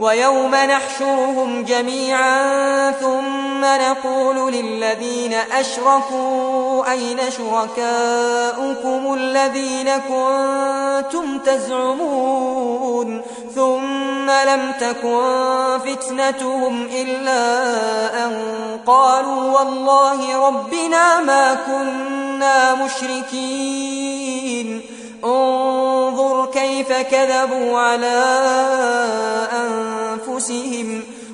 ويوم نحشرهم جميعا ثم نقول للذين أشركوا أين شركاؤكم الذين كنتم تزعمون ثم لم تكن فتنتهم إلا أن قالوا والله ربنا ما كنا مشركين انظر كيف كذبوا على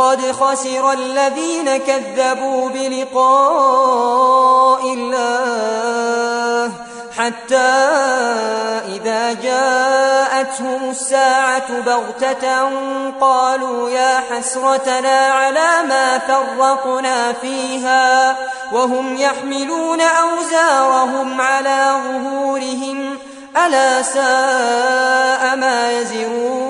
قد خسر الذين كذبوا بلقاء الله حتى إذا جاء جاءتهم الساعة بغتة قالوا يا حسرتنا على ما فرقنا فيها وهم يحملون أوزارهم على ظهورهم ألا ساء ما يزرون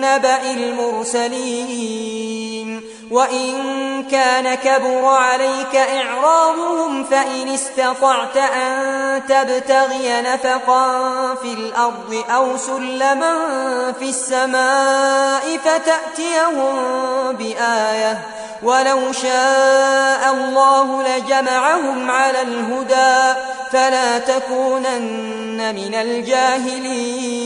نبأ المرسلين. وإن كان كبر عليك إعراضهم فإن استطعت أن تبتغي نفقا في الأرض أو سلما في السماء فتأتيهم بآية. ولو شاء الله لجمعهم على الهدى فلا تكونن من الجاهلين.